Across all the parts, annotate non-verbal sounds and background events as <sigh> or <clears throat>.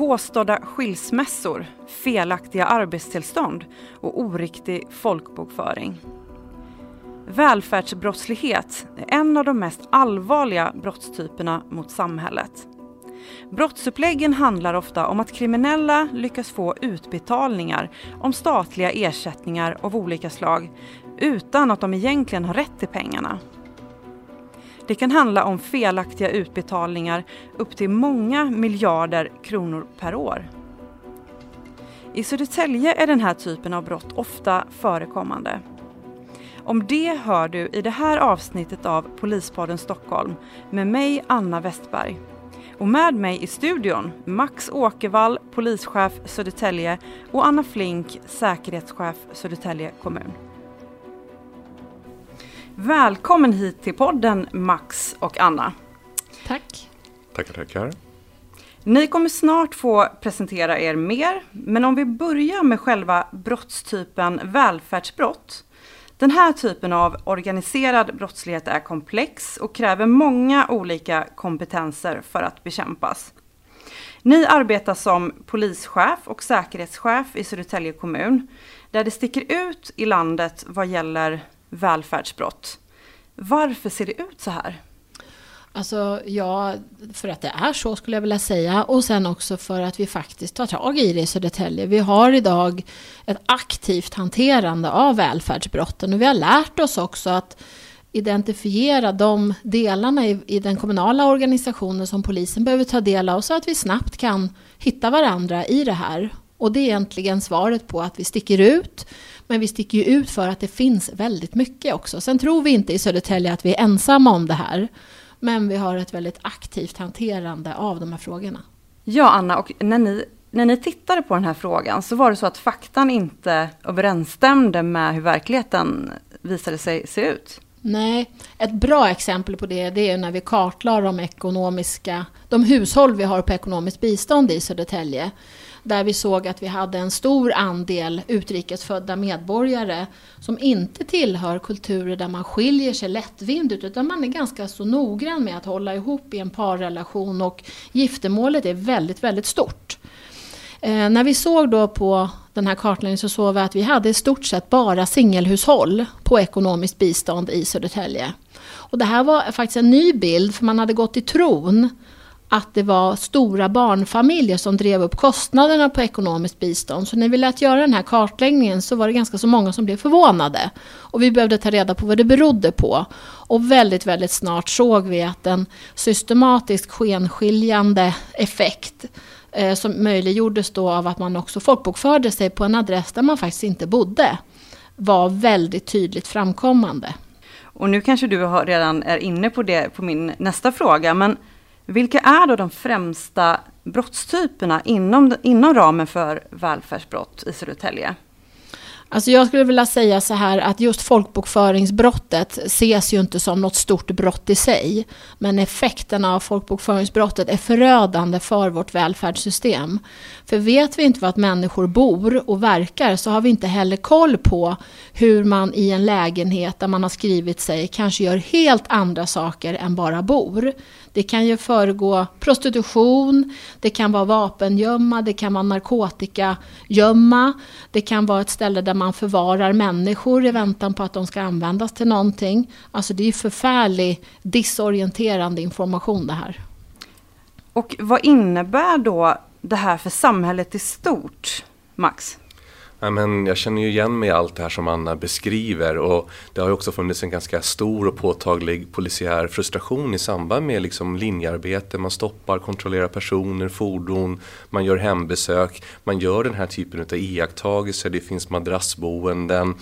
Påstådda skilsmässor, felaktiga arbetstillstånd och oriktig folkbokföring. Välfärdsbrottslighet är en av de mest allvarliga brottstyperna mot samhället. Brottsuppläggen handlar ofta om att kriminella lyckas få utbetalningar om statliga ersättningar av olika slag utan att de egentligen har rätt till pengarna. Det kan handla om felaktiga utbetalningar upp till många miljarder kronor per år. I Södertälje är den här typen av brott ofta förekommande. Om det hör du i det här avsnittet av Polispodden Stockholm med mig Anna Westberg. Och med mig i studion Max Åkervall, polischef Södertälje och Anna Flink, säkerhetschef Södertälje kommun. Välkommen hit till podden Max och Anna. Tack. Tackar, tackar. Ni kommer snart få presentera er mer, men om vi börjar med själva brottstypen välfärdsbrott. Den här typen av organiserad brottslighet är komplex och kräver många olika kompetenser för att bekämpas. Ni arbetar som polischef och säkerhetschef i Södertälje kommun, där det sticker ut i landet vad gäller välfärdsbrott. Varför ser det ut så här? Alltså, ja, för att det är så skulle jag vilja säga. Och sen också för att vi faktiskt tar tag i det i Södertälje. Vi har idag ett aktivt hanterande av välfärdsbrotten. Och vi har lärt oss också att identifiera de delarna i, i den kommunala organisationen som polisen behöver ta del av. Så att vi snabbt kan hitta varandra i det här. Och det är egentligen svaret på att vi sticker ut. Men vi sticker ju ut för att det finns väldigt mycket också. Sen tror vi inte i Södertälje att vi är ensamma om det här. Men vi har ett väldigt aktivt hanterande av de här frågorna. Ja, Anna, och när ni, när ni tittade på den här frågan så var det så att faktan inte överensstämde med hur verkligheten visade sig se ut? Nej, ett bra exempel på det, det är när vi kartlade de ekonomiska, de hushåll vi har på ekonomiskt bistånd i Södertälje där vi såg att vi hade en stor andel utrikesfödda medborgare som inte tillhör kulturer där man skiljer sig lättvindigt utan man är ganska så noggrann med att hålla ihop i en parrelation och giftermålet är väldigt, väldigt stort. Eh, när vi såg då på den här kartläggningen så såg vi att vi hade i stort sett bara singelhushåll på ekonomiskt bistånd i Södertälje. Och det här var faktiskt en ny bild för man hade gått i tron att det var stora barnfamiljer som drev upp kostnaderna på ekonomiskt bistånd. Så när vi lät göra den här kartläggningen så var det ganska så många som blev förvånade. Och vi behövde ta reda på vad det berodde på. Och väldigt, väldigt snart såg vi att en systematisk skenskiljande effekt eh, som möjliggjordes då av att man också folkbokförde sig på en adress där man faktiskt inte bodde var väldigt tydligt framkommande. Och nu kanske du redan är inne på det på min nästa fråga, men vilka är då de främsta brottstyperna inom, inom ramen för välfärdsbrott i Södertälje? Alltså jag skulle vilja säga så här att just folkbokföringsbrottet ses ju inte som något stort brott i sig. Men effekterna av folkbokföringsbrottet är förödande för vårt välfärdssystem. För vet vi inte vart människor bor och verkar så har vi inte heller koll på hur man i en lägenhet där man har skrivit sig kanske gör helt andra saker än bara bor. Det kan ju föregå prostitution, det kan vara vapengömma, det kan vara narkotikagömma, det kan vara ett ställe där man förvarar människor i väntan på att de ska användas till någonting. Alltså det är förfärlig disorienterande information det här. Och vad innebär då det här för samhället i stort, Max? Ja, men jag känner ju igen mig i allt det här som Anna beskriver och det har ju också funnits en ganska stor och påtaglig polisiär frustration i samband med liksom linjearbete. Man stoppar, kontrollerar personer, fordon, man gör hembesök, man gör den här typen av iakttagelser, det finns madrassboenden.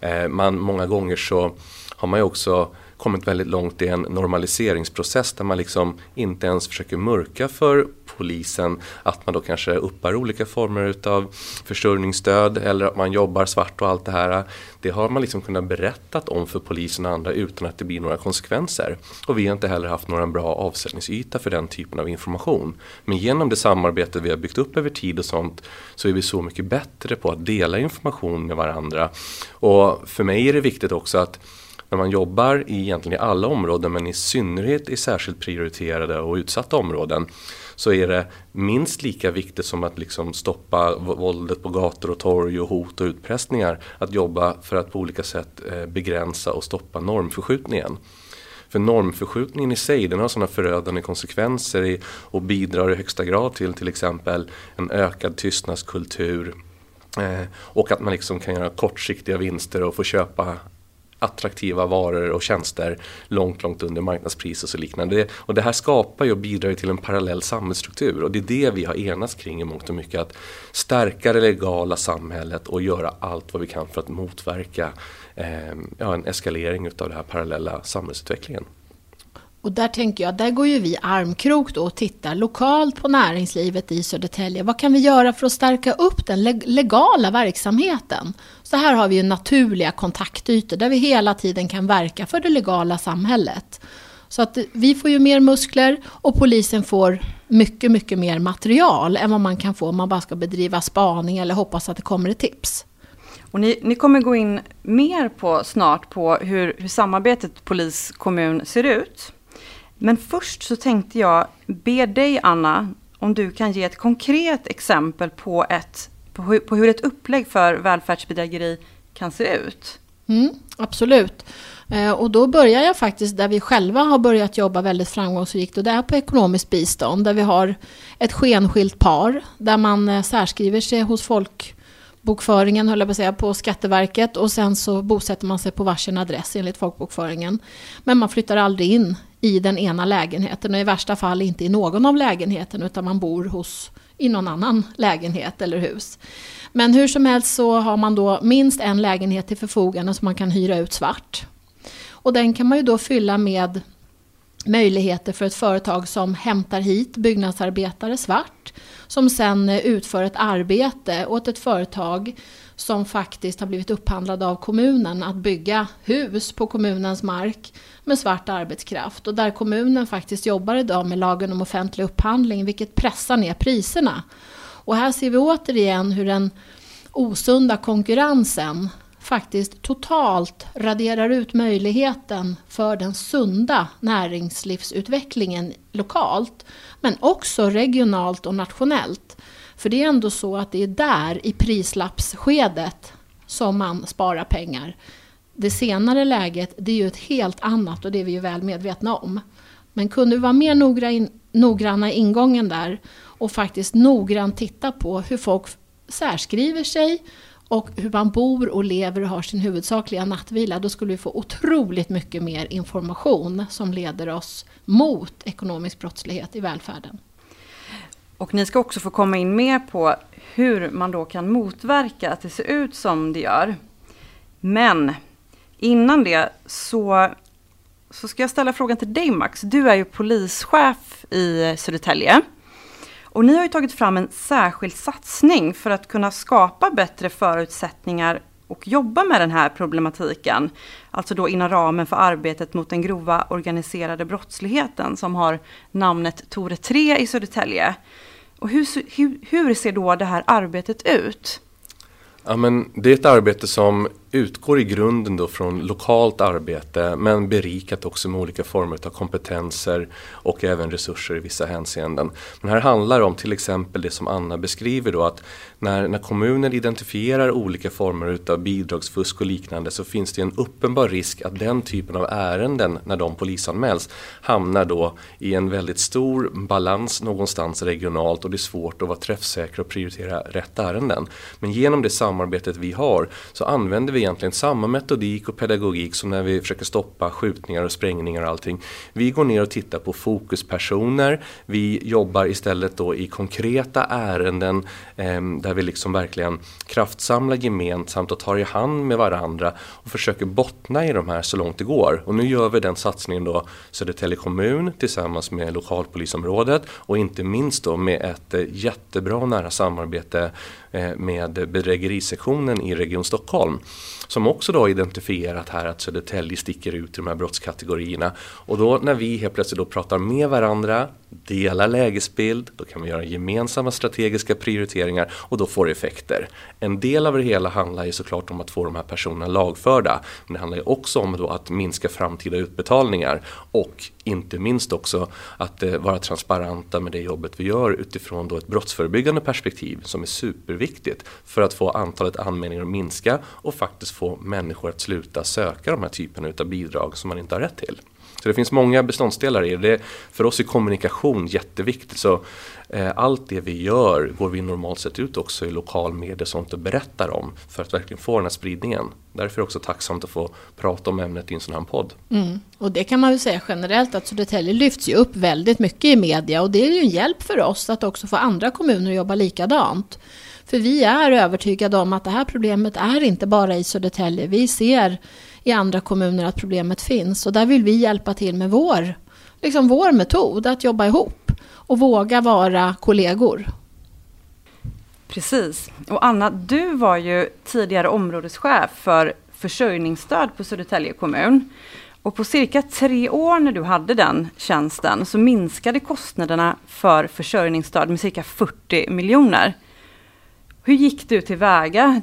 Eh, man, många gånger så har man ju också kommit väldigt långt i en normaliseringsprocess där man liksom inte ens försöker mörka för polisen att man då kanske uppbär olika former utav försörjningsstöd eller att man jobbar svart och allt det här. Det har man liksom kunnat berättat om för polisen och andra utan att det blir några konsekvenser. Och vi har inte heller haft någon bra avsättningsyta för den typen av information. Men genom det samarbete vi har byggt upp över tid och sånt så är vi så mycket bättre på att dela information med varandra. Och för mig är det viktigt också att när man jobbar i egentligen i alla områden men i synnerhet i särskilt prioriterade och utsatta områden så är det minst lika viktigt som att liksom stoppa våldet på gator och torg och hot och utpressningar att jobba för att på olika sätt eh, begränsa och stoppa normförskjutningen. För normförskjutningen i sig den har sådana förödande konsekvenser i, och bidrar i högsta grad till till exempel en ökad tystnadskultur eh, och att man liksom kan göra kortsiktiga vinster och få köpa attraktiva varor och tjänster långt, långt under marknadspris och så liknande. Och det här skapar ju och bidrar till en parallell samhällsstruktur och det är det vi har enats kring i mångt och mycket. Att stärka det legala samhället och göra allt vad vi kan för att motverka eh, ja, en eskalering utav den här parallella samhällsutvecklingen. Och där tänker jag, där går ju vi armkrok då och tittar lokalt på näringslivet i Södertälje. Vad kan vi göra för att stärka upp den legala verksamheten? Så här har vi ju naturliga kontaktytor där vi hela tiden kan verka för det legala samhället. Så att vi får ju mer muskler och polisen får mycket, mycket mer material än vad man kan få om man bara ska bedriva spaning eller hoppas att det kommer ett tips. Och ni, ni kommer gå in mer på snart på hur, hur samarbetet polis-kommun ser ut. Men först så tänkte jag be dig Anna, om du kan ge ett konkret exempel på, ett, på, hur, på hur ett upplägg för välfärdsbedrägeri kan se ut. Mm, absolut. Eh, och då börjar jag faktiskt där vi själva har börjat jobba väldigt framgångsrikt och det är på ekonomiskt bistånd där vi har ett skenskilt par där man eh, särskriver sig hos folkbokföringen, höll jag på att säga, på Skatteverket och sen så bosätter man sig på varsin adress enligt folkbokföringen. Men man flyttar aldrig in i den ena lägenheten och i värsta fall inte i någon av lägenheterna utan man bor hos, i någon annan lägenhet eller hus. Men hur som helst så har man då minst en lägenhet till förfogande som man kan hyra ut svart. Och den kan man ju då fylla med möjligheter för ett företag som hämtar hit byggnadsarbetare svart som sen utför ett arbete åt ett företag som faktiskt har blivit upphandlad av kommunen att bygga hus på kommunens mark med svart arbetskraft och där kommunen faktiskt jobbar idag med lagen om offentlig upphandling vilket pressar ner priserna. Och här ser vi återigen hur den osunda konkurrensen faktiskt totalt raderar ut möjligheten för den sunda näringslivsutvecklingen lokalt men också regionalt och nationellt. För det är ändå så att det är där i prislappsskedet som man sparar pengar. Det senare läget det är ju ett helt annat och det är vi ju väl medvetna om. Men kunde vi vara mer noggranna i ingången där och faktiskt noggrant titta på hur folk särskriver sig och hur man bor och lever och har sin huvudsakliga nattvila, då skulle vi få otroligt mycket mer information som leder oss mot ekonomisk brottslighet i välfärden. Och ni ska också få komma in mer på hur man då kan motverka att det ser ut som det gör. Men innan det så, så ska jag ställa frågan till dig Max. Du är ju polischef i Södertälje. Och ni har ju tagit fram en särskild satsning för att kunna skapa bättre förutsättningar och jobba med den här problematiken. Alltså då inom ramen för arbetet mot den grova organiserade brottsligheten som har namnet Tore 3 i Södertälje. Och hur, hur, hur ser då det här arbetet ut? Ja, men det är ett arbete som utgår i grunden då från lokalt arbete men berikat också med olika former av kompetenser och även resurser i vissa hänseenden. Men här handlar det om till exempel det som Anna beskriver då att när, när kommunen identifierar olika former av bidragsfusk och liknande så finns det en uppenbar risk att den typen av ärenden när de polisanmäls hamnar då i en väldigt stor balans någonstans regionalt och det är svårt att vara träffsäker och prioritera rätt ärenden. Men genom det samarbetet vi har så använder vi egentligen samma metodik och pedagogik som när vi försöker stoppa skjutningar och sprängningar och allting. Vi går ner och tittar på fokuspersoner. Vi jobbar istället då i konkreta ärenden eh, där vi liksom verkligen kraftsamlar gemensamt och tar i hand med varandra och försöker bottna i de här så långt det går. Och nu gör vi den satsningen då Södertälje kommun tillsammans med lokalpolisområdet och inte minst då med ett jättebra jättebra nära samarbete Eh, med bedrägerisektionen i Region Stockholm. Som också då identifierat här att Södertälje sticker ut i de här brottskategorierna. Och då när vi helt plötsligt då pratar med varandra, delar lägesbild, då kan vi göra gemensamma strategiska prioriteringar och då får det effekter. En del av det hela handlar ju såklart om att få de här personerna lagförda. Men det handlar ju också om då att minska framtida utbetalningar och inte minst också att eh, vara transparenta med det jobbet vi gör utifrån då ett brottsförebyggande perspektiv som är superviktigt för att få antalet anmälningar att minska och faktiskt få människor att sluta söka de här typerna av bidrag som man inte har rätt till. Så det finns många beståndsdelar i det. För oss är kommunikation jätteviktigt. Så eh, allt det vi gör går vi normalt sett ut också i lokal media och sånt och berättar om för att verkligen få den här spridningen. Därför är det också tacksamt att få prata om ämnet i en sån här podd. Mm. Och det kan man väl säga generellt att Södertälje lyfts ju upp väldigt mycket i media och det är ju en hjälp för oss att också få andra kommuner att jobba likadant. För vi är övertygade om att det här problemet är inte bara i Södertälje. Vi ser i andra kommuner att problemet finns. Och där vill vi hjälpa till med vår, liksom vår metod att jobba ihop och våga vara kollegor. Precis. Och Anna, du var ju tidigare områdeschef för försörjningsstöd på Södertälje kommun. Och på cirka tre år när du hade den tjänsten så minskade kostnaderna för försörjningsstöd med cirka 40 miljoner. Hur gick du tillväga?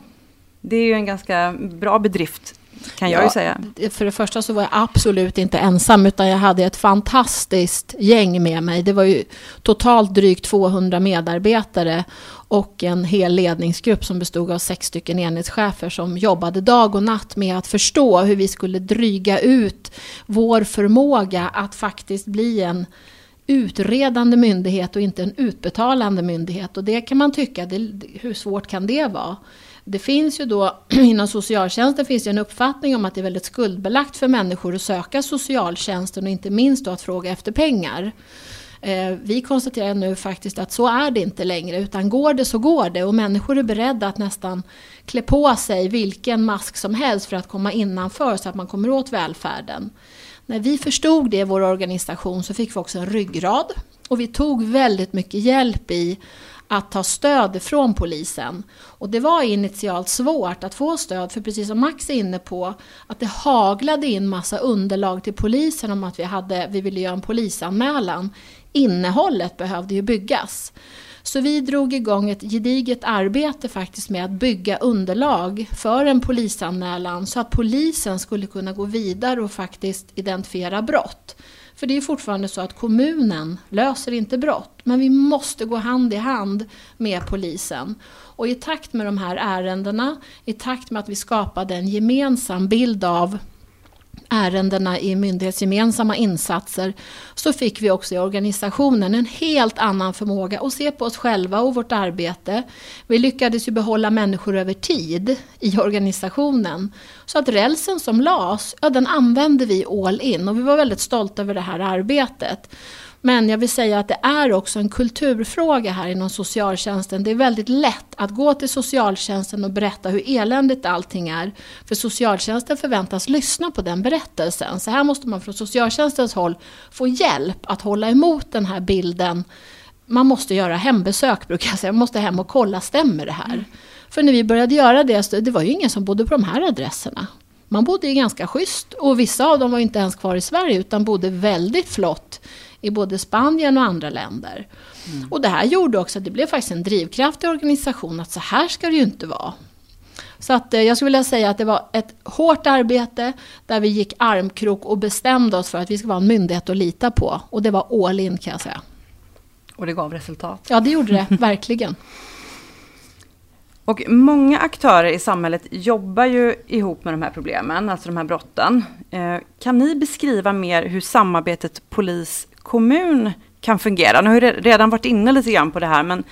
Det är ju en ganska bra bedrift kan jag ja, ju säga. För det första så var jag absolut inte ensam utan jag hade ett fantastiskt gäng med mig. Det var ju totalt drygt 200 medarbetare och en hel ledningsgrupp som bestod av sex stycken enhetschefer som jobbade dag och natt med att förstå hur vi skulle dryga ut vår förmåga att faktiskt bli en utredande myndighet och inte en utbetalande myndighet. Och det kan man tycka, det, hur svårt kan det vara? Det finns ju då <clears throat> inom socialtjänsten finns det en uppfattning om att det är väldigt skuldbelagt för människor att söka socialtjänsten och inte minst då att fråga efter pengar. Eh, vi konstaterar nu faktiskt att så är det inte längre utan går det så går det och människor är beredda att nästan klä på sig vilken mask som helst för att komma innanför så att man kommer åt välfärden. När vi förstod det i vår organisation så fick vi också en ryggrad och vi tog väldigt mycket hjälp i att ta stöd från polisen. Och det var initialt svårt att få stöd, för precis som Max är inne på, att det haglade in massa underlag till polisen om att vi, hade, vi ville göra en polisanmälan. Innehållet behövde ju byggas. Så vi drog igång ett gediget arbete faktiskt med att bygga underlag för en polisanmälan så att polisen skulle kunna gå vidare och faktiskt identifiera brott. För det är fortfarande så att kommunen löser inte brott, men vi måste gå hand i hand med polisen. Och i takt med de här ärendena, i takt med att vi skapade en gemensam bild av ärendena i myndighetsgemensamma insatser så fick vi också i organisationen en helt annan förmåga att se på oss själva och vårt arbete. Vi lyckades ju behålla människor över tid i organisationen. Så att rälsen som lades, ja, den använde vi all in och vi var väldigt stolta över det här arbetet. Men jag vill säga att det är också en kulturfråga här inom socialtjänsten. Det är väldigt lätt att gå till socialtjänsten och berätta hur eländigt allting är. För socialtjänsten förväntas lyssna på den berättelsen. Så här måste man från socialtjänstens håll få hjälp att hålla emot den här bilden. Man måste göra hembesök brukar jag säga. Man måste hem och kolla, stämmer det här? Mm. För när vi började göra det, det var ju ingen som bodde på de här adresserna. Man bodde ju ganska schysst och vissa av dem var inte ens kvar i Sverige utan bodde väldigt flott i både Spanien och andra länder. Mm. Och det här gjorde också att det blev faktiskt en drivkraft i organisationen att så här ska det ju inte vara. Så att, eh, jag skulle vilja säga att det var ett hårt arbete där vi gick armkrok och bestämde oss för att vi ska vara en myndighet att lita på. Och det var all in kan jag säga. Och det gav resultat? Ja, det gjorde det, <laughs> verkligen. Och många aktörer i samhället jobbar ju ihop med de här problemen, alltså de här brotten. Eh, kan ni beskriva mer hur samarbetet polis kommun kan fungera? Nu har ju redan varit inne lite grann på det här, men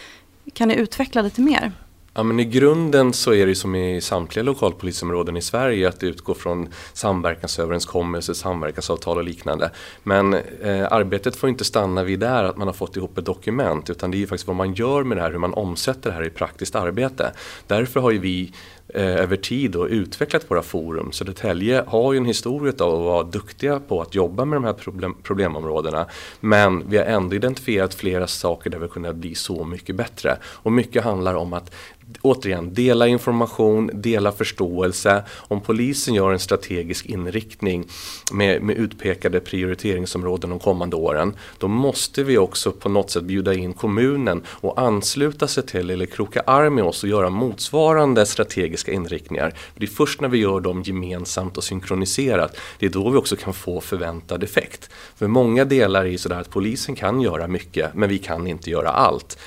kan ni utveckla lite mer? Ja, men I grunden så är det som i samtliga lokalpolisområden i Sverige att det utgår från samverkansöverenskommelser, samverkansavtal och liknande. Men eh, arbetet får inte stanna vid där att man har fått ihop ett dokument utan det är ju faktiskt vad man gör med det här, hur man omsätter det här i praktiskt arbete. Därför har ju vi Eh, över tid och utvecklat våra forum. Södertälje har ju en historia av att vara duktiga på att jobba med de här problem, problemområdena. Men vi har ändå identifierat flera saker där vi kunnat bli så mycket bättre. Och mycket handlar om att återigen, dela information, dela förståelse. Om polisen gör en strategisk inriktning med, med utpekade prioriteringsområden de kommande åren, då måste vi också på något sätt bjuda in kommunen och ansluta sig till eller kroka arm med oss och göra motsvarande strategiska inriktningar. Det är först när vi gör dem gemensamt och synkroniserat, det är då vi också kan få förväntad effekt. För många delar är sådär att polisen kan göra mycket, men vi kan inte göra allt.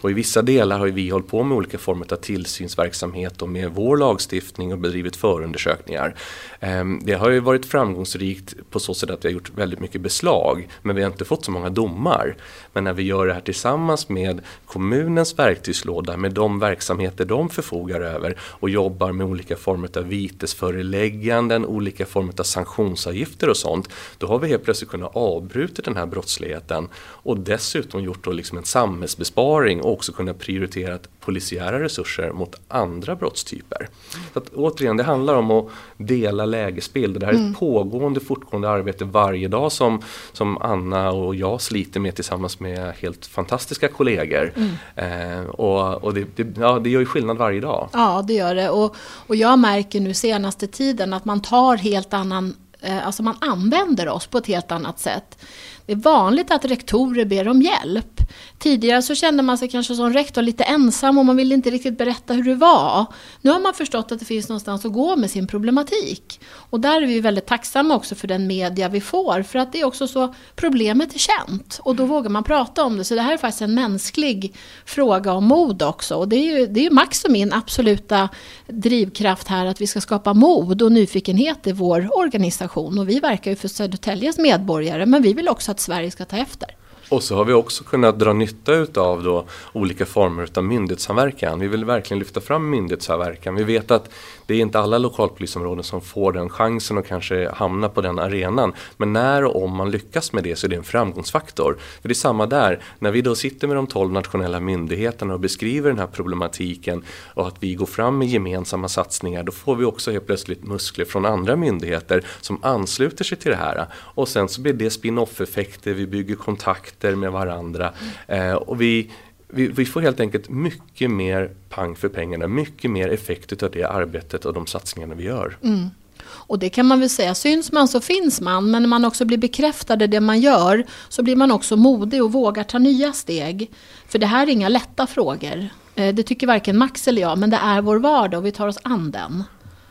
Och i vissa delar har vi hållit på med olika former av tillsynsverksamhet och med vår lagstiftning och bedrivit förundersökningar. Ehm, det har ju varit framgångsrikt på så sätt att vi har gjort väldigt mycket beslag men vi har inte fått så många domar. Men när vi gör det här tillsammans med kommunens verktygslåda med de verksamheter de förfogar över och jobbar med olika former av vitesförelägganden, olika former av sanktionsavgifter och sånt. Då har vi helt plötsligt kunnat avbryta den här brottsligheten och dessutom gjort då liksom en samhällsbesparing och också kunnat prioritera polisiära resurser mot andra brottstyper. Så att, återigen, det handlar om att dela lägesbild. Det här är ett mm. pågående, fortgående arbete varje dag som, som Anna och jag sliter med tillsammans med helt fantastiska kollegor. Mm. Eh, och och det, det, ja, det gör ju skillnad varje dag. Ja, det gör det. Och, och jag märker nu senaste tiden att man tar helt annan eh, Alltså man använder oss på ett helt annat sätt. Det är vanligt att rektorer ber om hjälp. Tidigare så kände man sig kanske som rektor lite ensam och man ville inte riktigt berätta hur det var. Nu har man förstått att det finns någonstans att gå med sin problematik. Och där är vi väldigt tacksamma också för den media vi får. För att det är också så, problemet är känt. Och då vågar man prata om det. Så det här är faktiskt en mänsklig fråga om mod också. Och det är ju, det är ju Max och min absoluta drivkraft här att vi ska skapa mod och nyfikenhet i vår organisation. Och vi verkar ju för Södertäljes medborgare men vi vill också att Sverige ska ta efter. Och så har vi också kunnat dra nytta utav då olika former av myndighetssamverkan. Vi vill verkligen lyfta fram myndighetssamverkan. Vi vet att det är inte alla lokalpolisområden som får den chansen och kanske hamna på den arenan. Men när och om man lyckas med det så är det en framgångsfaktor. För det är samma där, när vi då sitter med de 12 nationella myndigheterna och beskriver den här problematiken och att vi går fram med gemensamma satsningar, då får vi också helt plötsligt muskler från andra myndigheter som ansluter sig till det här. Och sen så blir det spin-off effekter, vi bygger kontakter med varandra eh, och vi vi, vi, får helt enkelt mycket mer pang för pengarna, mycket mer effekt av det arbetet och de satsningarna vi gör. Mm. Och det kan man väl säga, syns man så finns man, men när man också blir bekräftad i det man gör så blir man också modig och vågar ta nya steg. För det här är inga lätta frågor. Eh, det tycker varken Max eller jag, men det är vår vardag och vi tar oss an den.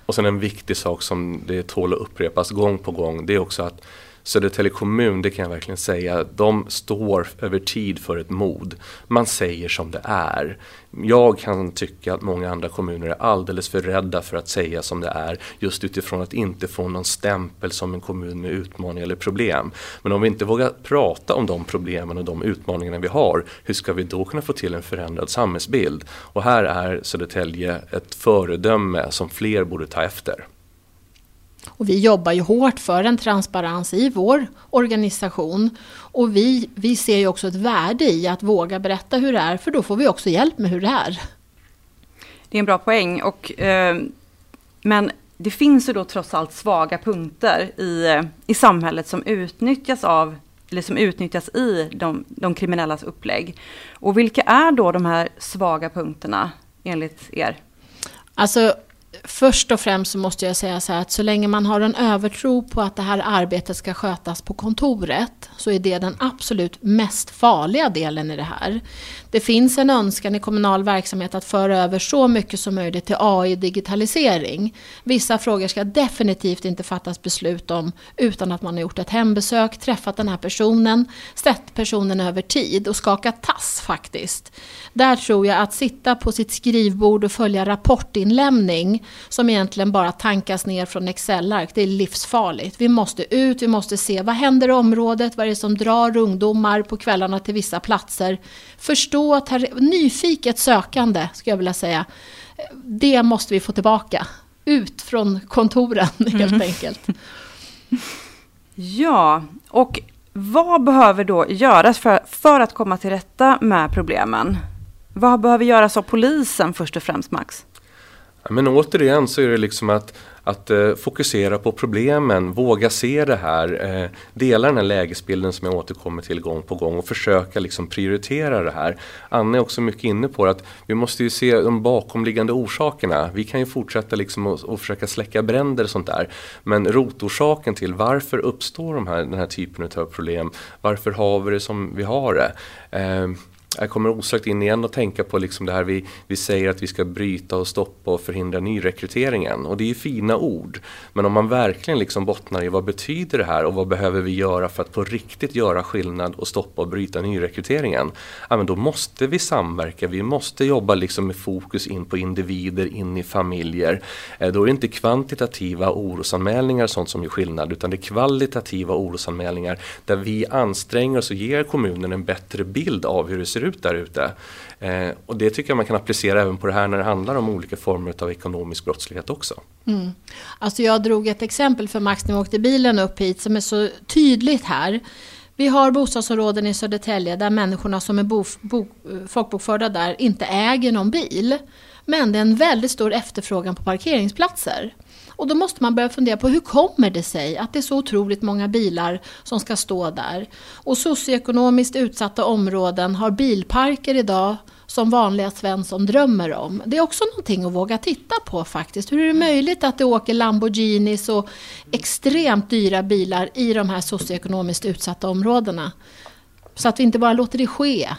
Och sen en viktig sak som det tål att upprepas gång på gång, det är också att Södertälje kommun, det kan jag verkligen säga, de står över tid för ett mod. Man säger som det är. Jag kan tycka att många andra kommuner är alldeles för rädda för att säga som det är just utifrån att inte få någon stämpel som en kommun med utmaningar eller problem. Men om vi inte vågar prata om de problemen och de utmaningarna vi har, hur ska vi då kunna få till en förändrad samhällsbild? Och här är Södertälje ett föredöme som fler borde ta efter. Och vi jobbar ju hårt för en transparens i vår organisation. Och vi, vi ser ju också ett värde i att våga berätta hur det är, för då får vi också hjälp med hur det är. Det är en bra poäng. Och, eh, men det finns ju då trots allt svaga punkter i, eh, i samhället som utnyttjas av eller som utnyttjas i de, de kriminellas upplägg. Och vilka är då de här svaga punkterna enligt er? Alltså först och främst så måste jag säga så här att så länge man har en övertro på att det här arbetet ska skötas på kontoret så är det den absolut mest farliga delen i det här. Det finns en önskan i kommunal verksamhet att föra över så mycket som möjligt till AI-digitalisering. Vissa frågor ska definitivt inte fattas beslut om utan att man har gjort ett hembesök, träffat den här personen, sett personen över tid och skakat tass faktiskt. Där tror jag att sitta på sitt skrivbord och följa rapportinlämning som egentligen bara tankas ner från Excel-ark, det är livsfarligt. Vi måste ut, vi måste se vad händer i området, vad är det som drar ungdomar på kvällarna till vissa platser. Förstå, här, nyfiket sökande, skulle jag vilja säga. Det måste vi få tillbaka. Ut från kontoren <laughs> helt mm. enkelt. Ja, och vad behöver då göras för, för att komma till rätta med problemen? Vad behöver göras av polisen först och främst, Max? Men återigen så är det liksom att, att eh, fokusera på problemen, våga se det här, eh, dela den här lägesbilden som jag återkommer till gång på gång och försöka liksom prioritera det här. Anna är också mycket inne på att vi måste ju se de bakomliggande orsakerna. Vi kan ju fortsätta liksom och, och försöka släcka bränder och sånt där. Men rotorsaken till varför uppstår de här, den här typen av problem? Varför har vi det som vi har det? Eh, jag kommer osökt in igen och tänka på liksom det här vi, vi säger att vi ska bryta och stoppa och förhindra nyrekryteringen. Och det är ju fina ord. Men om man verkligen liksom bottnar i vad betyder det här och vad behöver vi göra för att på riktigt göra skillnad och stoppa och bryta nyrekryteringen. Ja, men då måste vi samverka, vi måste jobba liksom med fokus in på individer, in i familjer. Eh, då är det inte kvantitativa orosanmälningar sånt som gör skillnad utan det är kvalitativa orosanmälningar där vi anstränger oss och ger kommunen en bättre bild av hur det ser ser ut där ute. Eh, och det tycker jag man kan applicera även på det här när det handlar om olika former av ekonomisk brottslighet också. Mm. Alltså jag drog ett exempel för Max när vi åkte bilen upp hit som är så tydligt här. Vi har bostadsområden i Södertälje där människorna som är bo, bo, folkbokförda där inte äger någon bil. Men det är en väldigt stor efterfrågan på parkeringsplatser. Och då måste man börja fundera på hur kommer det sig att det är så otroligt många bilar som ska stå där? Och socioekonomiskt utsatta områden har bilparker idag som vanliga Svensson drömmer om. Det är också någonting att våga titta på faktiskt. Hur är det möjligt att det åker Lamborghinis och extremt dyra bilar i de här socioekonomiskt utsatta områdena? Så att vi inte bara låter det ske.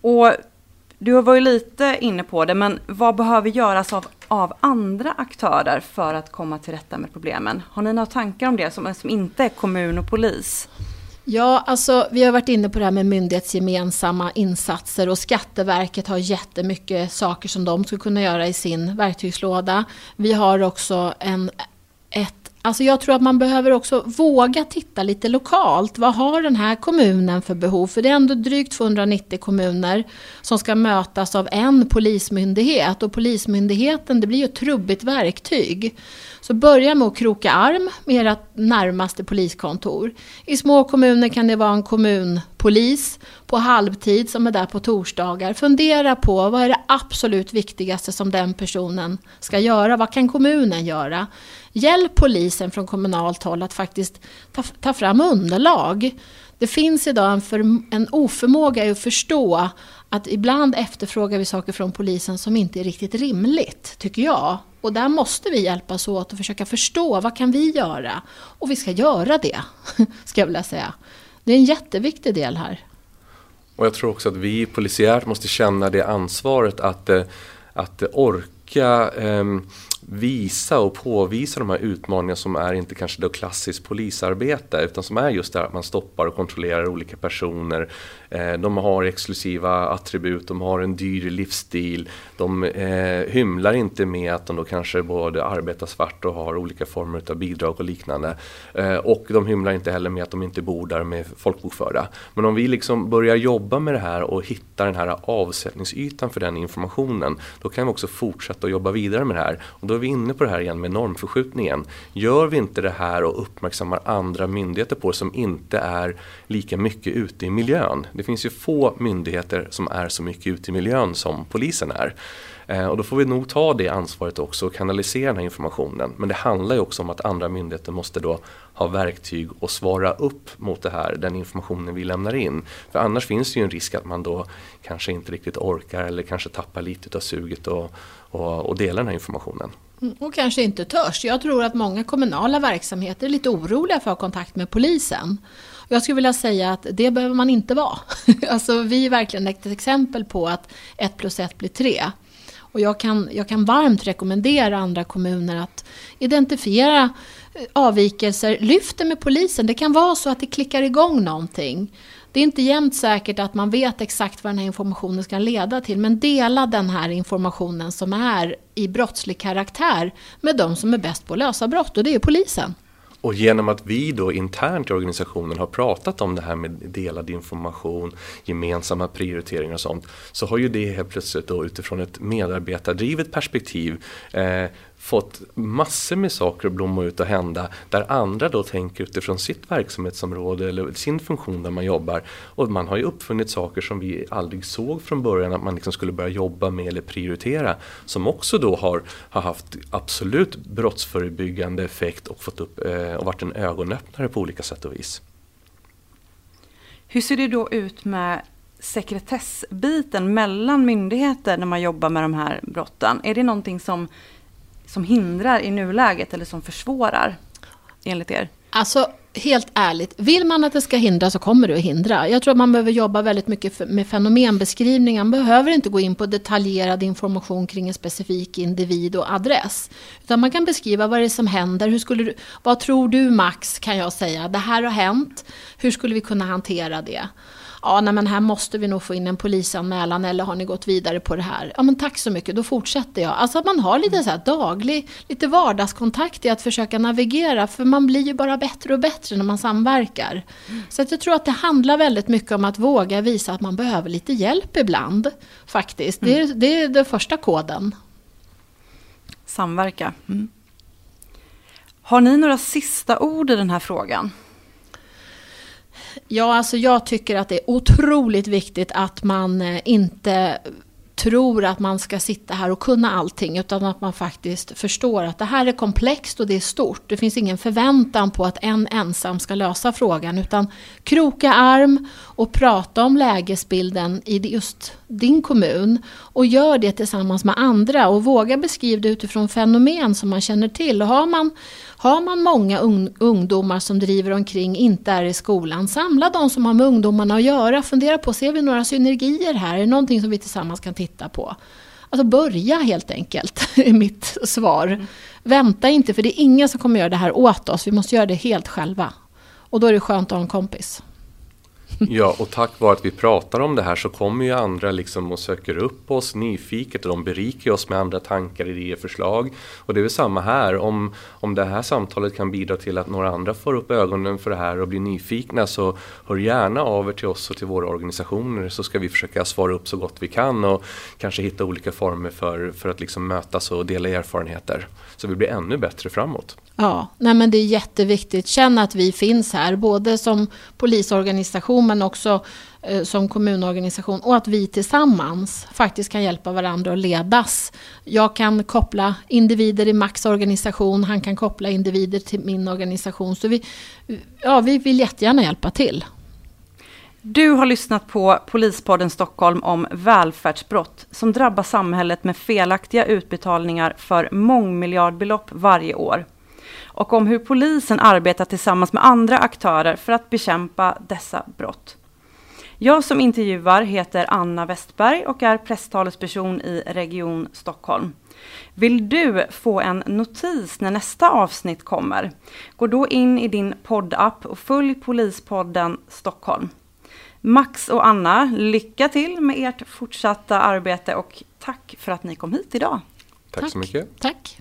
Och du var ju lite inne på det, men vad behöver göras av, av andra aktörer för att komma till rätta med problemen? Har ni några tankar om det som, som inte är kommun och polis? Ja, alltså vi har varit inne på det här med myndighetsgemensamma insatser och Skatteverket har jättemycket saker som de skulle kunna göra i sin verktygslåda. Vi har också en, ett Alltså jag tror att man behöver också våga titta lite lokalt. Vad har den här kommunen för behov? För det är ändå drygt 290 kommuner som ska mötas av en polismyndighet. Och polismyndigheten det blir ju ett trubbigt verktyg. Så börja med att kroka arm med ert närmaste poliskontor. I små kommuner kan det vara en kommunpolis på halvtid som är där på torsdagar. Fundera på vad är det absolut viktigaste som den personen ska göra? Vad kan kommunen göra? Hjälp polisen från kommunalt håll att faktiskt ta, ta fram underlag. Det finns idag en, för, en oförmåga i att förstå att ibland efterfrågar vi saker från polisen som inte är riktigt rimligt, tycker jag. Och där måste vi hjälpas åt och försöka förstå vad kan vi göra? Och vi ska göra det, <laughs> ska jag vilja säga. Det är en jätteviktig del här. Och jag tror också att vi polisiärt måste känna det ansvaret att, eh, att orka um, visa och påvisa de här utmaningarna som är inte kanske då klassiskt polisarbete utan som är just det att man stoppar och kontrollerar olika personer. Eh, de har exklusiva attribut, de har en dyr livsstil. De eh, hymlar inte med att de då kanske både arbetar svart och har olika former av bidrag och liknande. Eh, och de hymlar inte heller med att de inte bor där med folkbokförda. Men om vi liksom börjar jobba med det här och hitta den här avsättningsytan för den informationen då kan vi också fortsätta att jobba vidare med det här. Och då vi inne på det här igen med normförskjutningen. Gör vi inte det här och uppmärksammar andra myndigheter på det som inte är lika mycket ute i miljön. Det finns ju få myndigheter som är så mycket ute i miljön som polisen är. Eh, och då får vi nog ta det ansvaret också och kanalisera den här informationen. Men det handlar ju också om att andra myndigheter måste då ha verktyg och svara upp mot det här, den informationen vi lämnar in. För annars finns det ju en risk att man då kanske inte riktigt orkar eller kanske tappar lite av suget och, och, och dela den här informationen. Mm, och kanske inte törs. Jag tror att många kommunala verksamheter är lite oroliga för att ha kontakt med polisen. Jag skulle vilja säga att det behöver man inte vara. <laughs> alltså, vi är verkligen ett exempel på att ett plus ett blir tre. Och jag kan, jag kan varmt rekommendera andra kommuner att identifiera eh, avvikelser, lyft det med polisen. Det kan vara så att det klickar igång någonting. Det är inte jämt säkert att man vet exakt vad den här informationen ska leda till, men dela den här informationen som är i brottslig karaktär med de som är bäst på att lösa brott, och det är polisen. Och genom att vi då internt i organisationen har pratat om det här med delad information, gemensamma prioriteringar och sånt, så har ju det helt plötsligt då utifrån ett medarbetardrivet perspektiv eh, fått massor med saker att blomma ut och hända där andra då tänker utifrån sitt verksamhetsområde eller sin funktion där man jobbar. Och man har ju uppfunnit saker som vi aldrig såg från början att man liksom skulle börja jobba med eller prioritera som också då har, har haft absolut brottsförebyggande effekt och, fått upp, eh, och varit en ögonöppnare på olika sätt och vis. Hur ser det då ut med sekretessbiten mellan myndigheter när man jobbar med de här brotten? Är det någonting som, som hindrar i nuläget eller som försvårar enligt er? Alltså helt ärligt, vill man att det ska hindra så kommer det att hindra. Jag tror att man behöver jobba väldigt mycket med fenomenbeskrivningar. Man behöver inte gå in på detaljerad information kring en specifik individ och adress. Utan man kan beskriva vad det är som händer. Hur skulle du, vad tror du Max, kan jag säga. Det här har hänt. Hur skulle vi kunna hantera det? Ja, nej, men här måste vi nog få in en polisanmälan eller har ni gått vidare på det här? Ja, men tack så mycket, då fortsätter jag. Alltså att man har lite så här daglig, lite vardagskontakt i att försöka navigera, för man blir ju bara bättre och bättre när man samverkar. Mm. Så att jag tror att det handlar väldigt mycket om att våga visa att man behöver lite hjälp ibland, faktiskt. Mm. Det, är, det är den första koden. Samverka. Mm. Har ni några sista ord i den här frågan? Ja, alltså jag tycker att det är otroligt viktigt att man eh, inte tror att man ska sitta här och kunna allting utan att man faktiskt förstår att det här är komplext och det är stort. Det finns ingen förväntan på att en ensam ska lösa frågan utan kroka arm och prata om lägesbilden i just din kommun och gör det tillsammans med andra och våga beskriva det utifrån fenomen som man känner till. Och har man har man många ungdomar som driver omkring, inte är i skolan, samla de som har med ungdomarna att göra. Fundera på, ser vi några synergier här? Är det någonting som vi tillsammans kan titta på? Alltså börja helt enkelt, <laughs> är mitt svar. Mm. Vänta inte, för det är ingen som kommer göra det här åt oss. Vi måste göra det helt själva. Och då är det skönt att ha en kompis. Ja, och tack vare att vi pratar om det här så kommer ju andra liksom och söker upp oss nyfiket och de berikar oss med andra tankar, idéer, förslag. Och det är väl samma här, om, om det här samtalet kan bidra till att några andra får upp ögonen för det här och blir nyfikna så hör gärna av er till oss och till våra organisationer så ska vi försöka svara upp så gott vi kan och kanske hitta olika former för, för att liksom mötas och dela erfarenheter. Så vi blir ännu bättre framåt. Ja, nej men det är jätteviktigt. Känn att vi finns här, både som polisorganisation men också eh, som kommunorganisation och att vi tillsammans faktiskt kan hjälpa varandra att ledas. Jag kan koppla individer i Max organisation, han kan koppla individer till min organisation. Så vi, ja, vi vill jättegärna hjälpa till. Du har lyssnat på Polispodden Stockholm om välfärdsbrott som drabbar samhället med felaktiga utbetalningar för mångmiljardbelopp varje år och om hur polisen arbetar tillsammans med andra aktörer för att bekämpa dessa brott. Jag som intervjuar heter Anna Westberg och är presstalesperson i Region Stockholm. Vill du få en notis när nästa avsnitt kommer? Gå då in i din poddapp och följ Polispodden Stockholm. Max och Anna, lycka till med ert fortsatta arbete och tack för att ni kom hit idag. Tack, tack. så mycket. Tack.